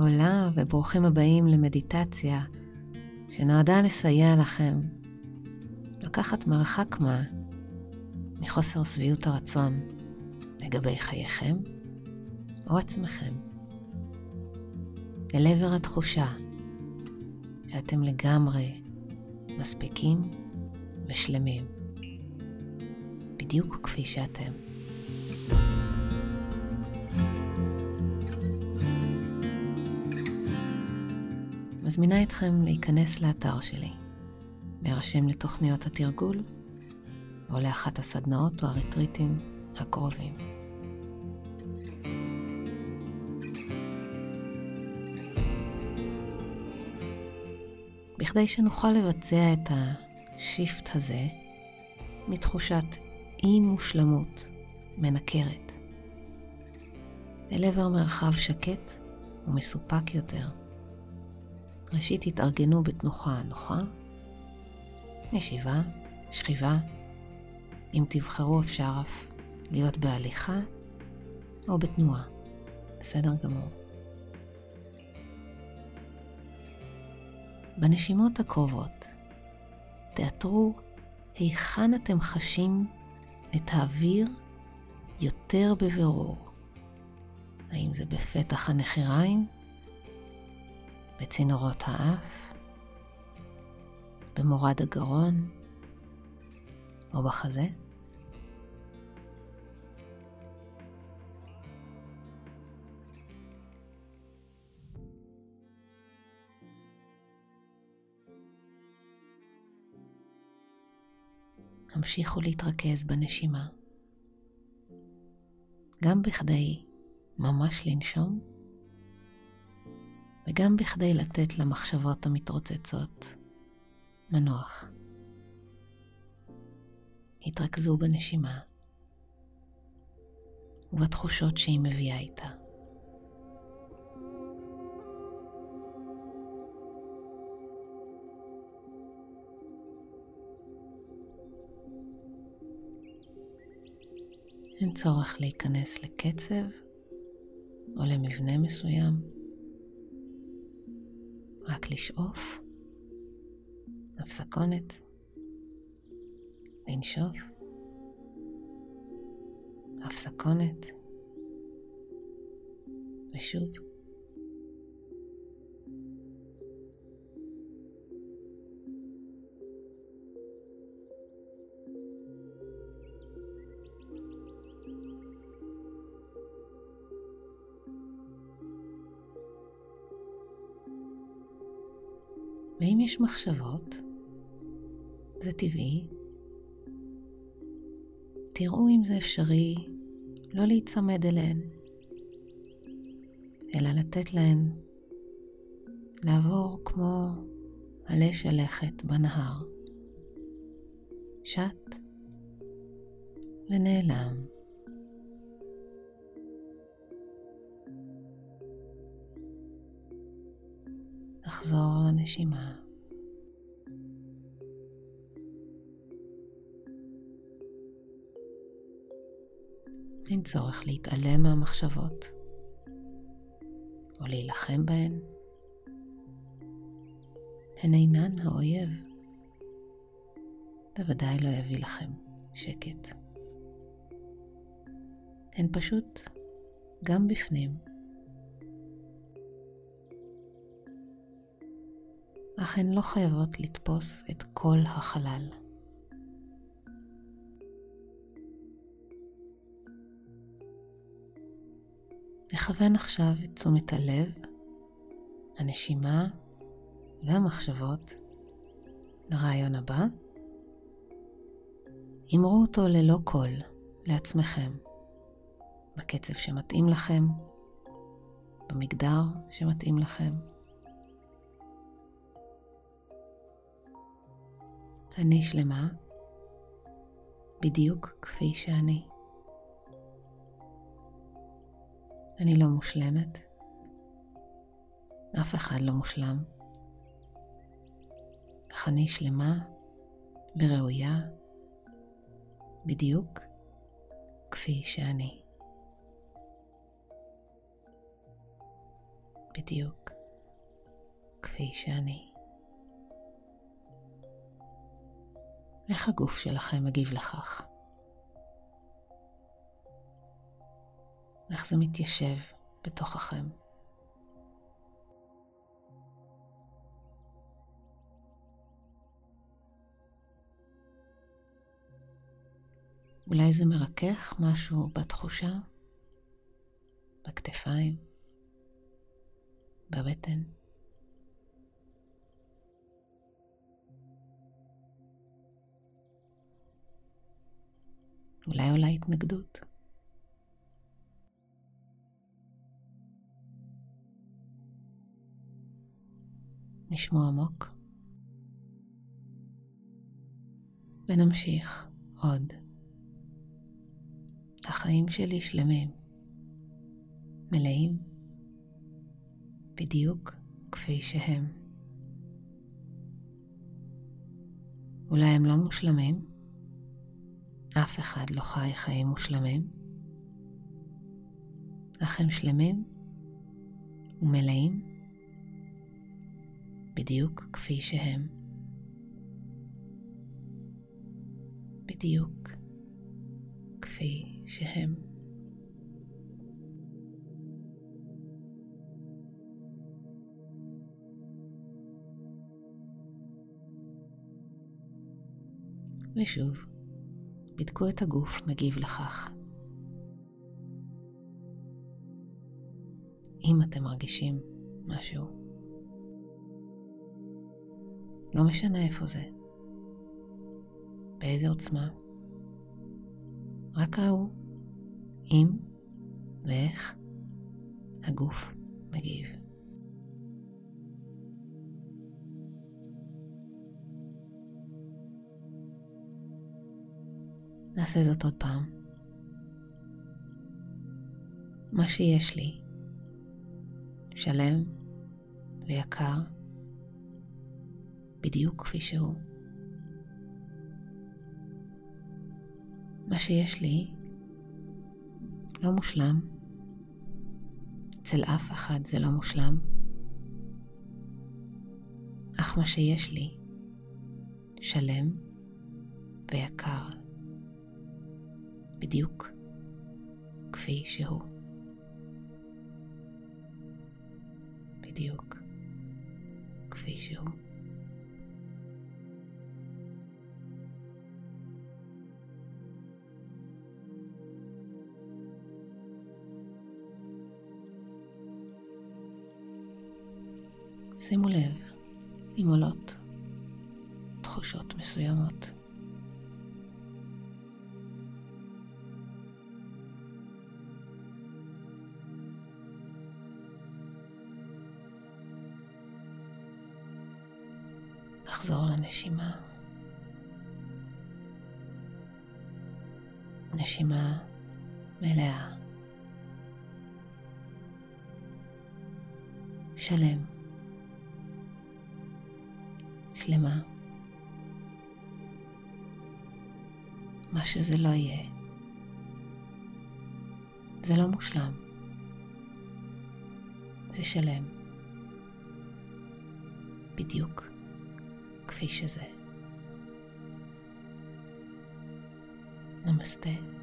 עולה וברוכים הבאים למדיטציה שנועדה לסייע לכם לקחת מרחק מה מחוסר שביעות הרצון לגבי חייכם או עצמכם, אל עבר התחושה שאתם לגמרי מספיקים ושלמים, בדיוק כפי שאתם. מזמינה אתכם להיכנס לאתר שלי, להירשם לתוכניות התרגול או לאחת הסדנאות או הריטריטים הקרובים. בכדי שנוכל לבצע את השיפט הזה מתחושת אי מושלמות מנקרת אל עבר מרחב שקט ומסופק יותר. ראשית התארגנו בתנוחה נוחה, ישיבה, שכיבה, אם תבחרו אפשר אף להיות בהליכה או בתנועה, בסדר גמור. בנשימות הקרובות תאתרו היכן אתם חשים את האוויר יותר בבירור. האם זה בפתח הנחיריים, בצינורות האף, במורד הגרון או בחזה? המשיכו להתרכז בנשימה. גם בכדי ממש לנשום, וגם בכדי לתת למחשבות המתרוצצות מנוח. התרכזו בנשימה ובתחושות שהיא מביאה איתה. אין צורך להיכנס לקצב או למבנה מסוים, רק לשאוף, הפסקונת, לנשוף, הפסקונת, ושוב. ואם יש מחשבות, זה טבעי. תראו אם זה אפשרי לא להיצמד אליהן, אלא לתת להן לעבור כמו עלה שלכת בנהר. שט ונעלם. לחזור לנשימה. אין צורך להתעלם מהמחשבות או להילחם בהן. הן אינן האויב. זה ודאי לא יביא לכם שקט. הן פשוט גם בפנים. אך הן לא חייבות לתפוס את כל החלל. נכוון עכשיו את תשומת הלב, הנשימה והמחשבות לרעיון הבא. אמרו אותו ללא קול לעצמכם, בקצב שמתאים לכם, במגדר שמתאים לכם. אני שלמה, בדיוק כפי שאני. אני לא מושלמת, אף אחד לא מושלם, אך אני שלמה וראויה בדיוק כפי שאני. בדיוק כפי שאני. איך הגוף שלכם מגיב לכך? איך זה מתיישב בתוככם? אולי זה מרכך משהו בתחושה, בכתפיים, בבטן. אולי עולה התנגדות. נשמוע עמוק ונמשיך עוד. החיים שלי שלמים, מלאים, בדיוק כפי שהם. אולי הם לא מושלמים, אף אחד לא חי חיים מושלמים, אך הם שלמים ומלאים בדיוק כפי שהם. בדיוק כפי שהם. ושוב, בדקו את הגוף מגיב לכך. אם אתם מרגישים משהו, לא משנה איפה זה, באיזה עוצמה, רק ראו אם ואיך הגוף מגיב. נעשה זאת עוד פעם. מה שיש לי, שלם ויקר, בדיוק כפי שהוא. מה שיש לי לא מושלם, אצל אף אחד זה לא מושלם, אך מה שיש לי שלם ויקר. בדיוק כפי שהוא. בדיוק כפי שהוא. שימו לב אם עולות תחושות מסוימות. לנשימה. נשימה מלאה. שלם. שלמה. מה שזה לא יהיה. זה לא מושלם. זה שלם. בדיוק. כפי שזה. נמסטה.